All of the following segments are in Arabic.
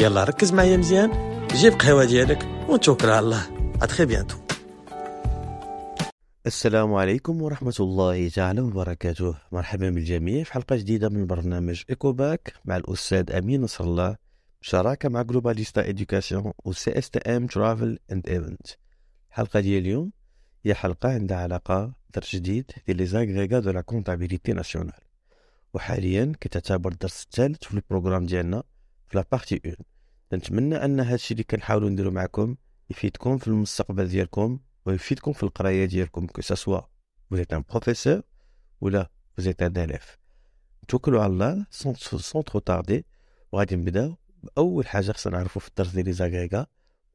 يلا ركز معايا مزيان. جيب قهوة ديالك ونتوكل على الله. à très bientôt السلام عليكم ورحمة الله تعالى وبركاته. مرحبا بالجميع في حلقة جديدة من برنامج إيكوباك مع الأستاذ أمين نصر الله بشراكة مع جلوباليستا éducation و CSTM Travel and Event. الحلقة ديال اليوم هي حلقة عندها علاقة درس جديد ديال les agrégats de la comptabilité nationale. وحاليا كتعتبر الدرس الثالث في ال programme ديالنا. في la partie un. نتمنى أن هادشي اللي كنحاولوا نديرو معكم يفيدكم في المستقبل ديالكم ويفيدكم في القراية ديالكم que ce soit vous un professeur ولا vous êtes un توكلوا على الله sans trop tarder وغادي نبداو بأول حاجة خصنا نعرفوا في الدرس ديال les agrégats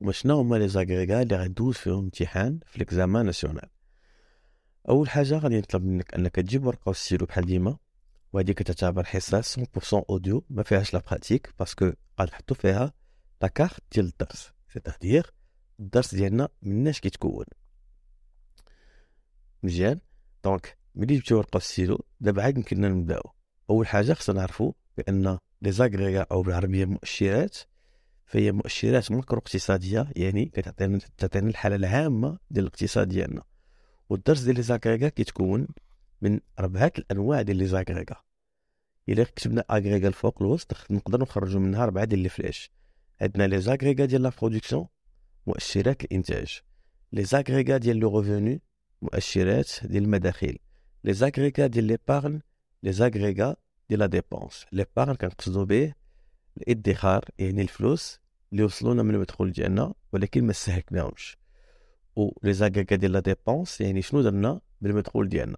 وما شنو هما les agrégats اللي غدوز فيهم امتحان في l'examen national أول حاجة غادي نطلب منك أنك تجيب ورقة وستيلو بحال ديما. وهذه كتعتبر حصه 100% audio ما فيهاش la pratique parce que غادي نحطو فيها la carte ديال الدرس c'est-à-dire الدرس ديالنا مناش كيتكون مزيان donc ملي جبتي ورقه وستيلو دابا عاد يمكننا نبداو اول حاجة خصنا نعرفوا بان les agrégats أو بالعربيه مؤشرات فهي مؤشرات macro اقتصاديه يعني كتعطينا تعطينا الحاله العامه ديال الاقتصاد ديالنا والدرس ديال les agrégats كيتكون من أربعة الأنواع ديال les agrégats إلا كتبنا agrégats الفوق الوسط نقدر نخرجوا منها أربعة ديال les flèches. عندنا les agrégats ديال la production مؤشرات الإنتاج. les agrégats ديال le revenu مؤشرات ديال المداخيل. les agrégats ديال l'épargne les agrégats ديال la dépense l'épargne كنقصدو به الادخار يعني الفلوس اللي وصلونا من المدخول ديالنا ولكن ما استهلكناهمش. و لي زاغريغا ديال لا ديبونس يعني شنو درنا؟ بالمدخول ديالنا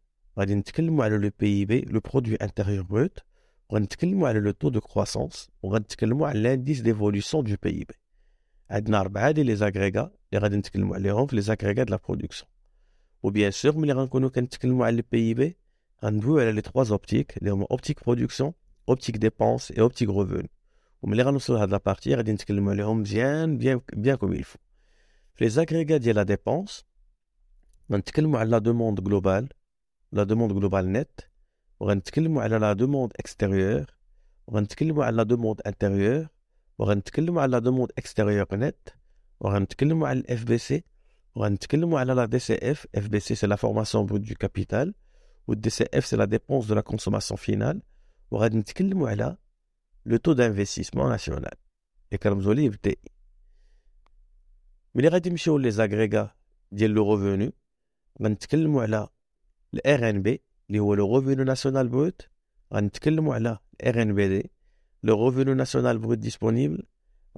غادي نتكلموا على لو بي بي لو برودوي انتيريور بروت وغنتكلموا على لو تو دو كرواسونس وغنتكلموا على لانديس ديفولوسيون دو بي بي عندنا اربعه ديال لي زاغريغا اللي غادي نتكلموا عليهم في لي زاغريغا دو لا برودكسيون وبيان سور ملي غنكونوا كنتكلموا على البي اي بي غندويو على لي تخوا اوبتيك اللي هما اوبتيك برودكسيون اوبتيك ديبونس اي اوبتيك ريفون وملي غنوصلوا لهاد لابارتي غادي نتكلموا عليهم مزيان بيان بيان كوم يلفو في لي زاغريغا ديال لا ديبونس غنتكلموا على لا دوموند جلوبال لا دوموند جلوبال نت وغنتكلموا على لا دوموند اكستيريور وغنتكلموا على لا دوموند انتيريور وغنتكلموا على لا دوموند اكستيريور نت وغنتكلموا على الاف بي سي وغنتكلموا على لا دي سي اف اف بي سي سي لا فورماسيون بروت دو كابيتال والدي سي اف سي لا ديبونس دو لا كونسوماسيون فينال وغادي نتكلموا على لو تو دانفستيسمون ناسيونال اللي كنرمزوا ليه بالتي ملي غادي نمشيو لي زاغريغا ديال لو ريفوني غنتكلموا على الار ان بي اللي هو لو ريفوني ناسيونال بروت غنتكلموا على الار ان بي دي لو ريفوني ناسيونال بروت ديسپونيبل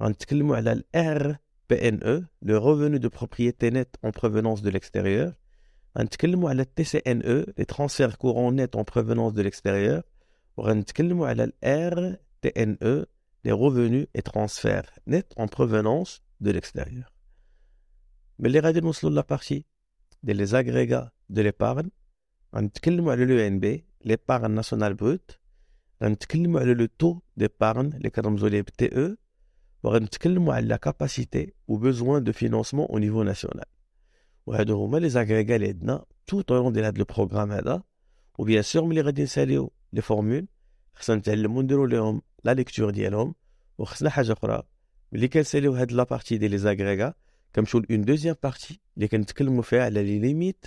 غنتكلموا على الار PNE, le revenu de propriété nette en provenance de l'extérieur. غنتكلموا على التي سي ان او لي ترانسفير كورون نت اون بروفونونس دو ليكستيريور وغنتكلموا على الار تي ان او لي روفونو اي ترانسفير نت اون بروفونونس دو ليكستيريور ملي غادي نوصلوا لابارتي ديال لي زاغريغا دو ليبارن غنتكلموا على l'ENB, l'épargne nationale brute. غنتكلموا على le taux d'épargne اللي كنرمزوا ليه بال TE وغنتكلموا على la capacité ou besoin de financement au niveau national. وهادو هما les agrégats اللي عندنا tout au long ديال هاد ال programme هذا. و bien sûr ملي غادي نساليو les formules خصنا نتعلمو نديرو ليهم la lecture ديالهم. وخصنا حاجة أخرى ملي كنساليو هاد la partie ديال les agrégats كنمشيو ل une deuxième partie اللي كنتكلمو فيها على les limites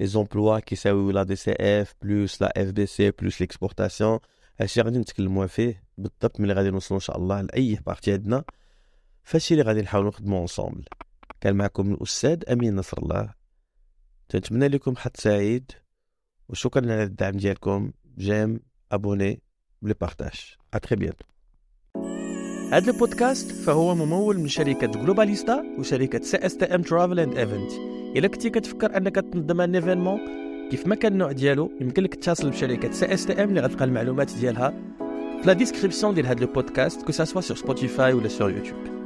les emplois كيساويو la DCF plus la FC l'exportation هادشي غادي نتكلموا فيه بالضبط ملي غادي نوصلوا ان شاء الله ل la partie عندنا فهادشي اللي غادي نحاولوا نخدموا ensemble كان معكم الاستاذ امين نصر الله تنتمنى لكم حد سعيد وشكرا على الدعم ديالكم j'aime, abonnez plus partage, à très bientôt هذا البودكاست فهو ممول من شركة جلوباليستا وشركة CSTM Travel and Event إلا كنتي كتفكر أنك تنظم un événement كيف ما كان النوع ديالو يمكن لك تتصل بشركة CSTM اللي غتلقى المعلومات ديالها في la description ديال هذا البودكاست que ce soit sur Spotify ولا sur YouTube